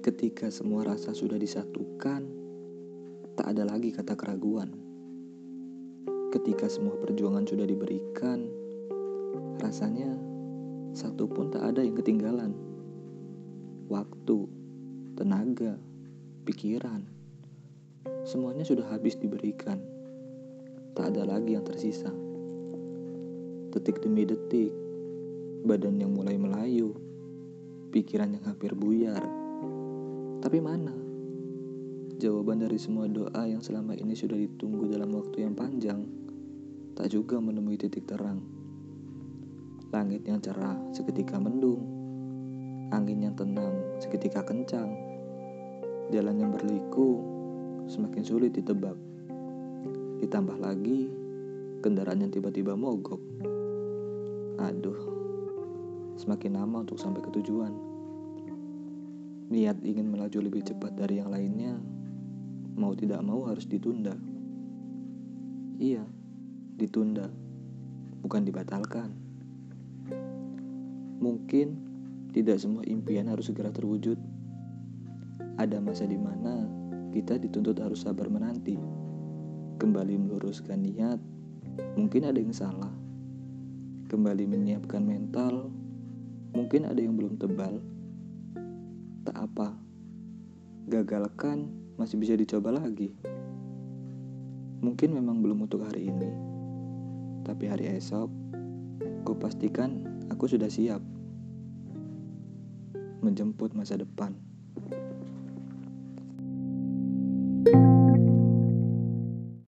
Ketika semua rasa sudah disatukan, tak ada lagi kata keraguan. Ketika semua perjuangan sudah diberikan, rasanya satu pun tak ada yang ketinggalan. Waktu, tenaga, pikiran, semuanya sudah habis diberikan. Tak ada lagi yang tersisa. Detik demi detik, badan yang mulai melayu, pikiran yang hampir buyar. Tapi mana? Jawaban dari semua doa yang selama ini sudah ditunggu dalam waktu yang panjang, tak juga menemui titik terang. Langit yang cerah seketika mendung, angin yang tenang seketika kencang, jalan yang berliku semakin sulit ditebak. Ditambah lagi, kendaraan yang tiba-tiba mogok. Aduh, semakin lama untuk sampai ke tujuan. Niat ingin melaju lebih cepat dari yang lainnya, mau tidak mau harus ditunda. Iya, ditunda, bukan dibatalkan. Mungkin tidak semua impian harus segera terwujud. Ada masa di mana kita dituntut harus sabar menanti, kembali meluruskan niat. Mungkin ada yang salah, kembali menyiapkan mental Mungkin ada yang belum tebal. Tak apa. Gagalkan masih bisa dicoba lagi. Mungkin memang belum untuk hari ini. Tapi hari esok, ku pastikan aku sudah siap menjemput masa depan.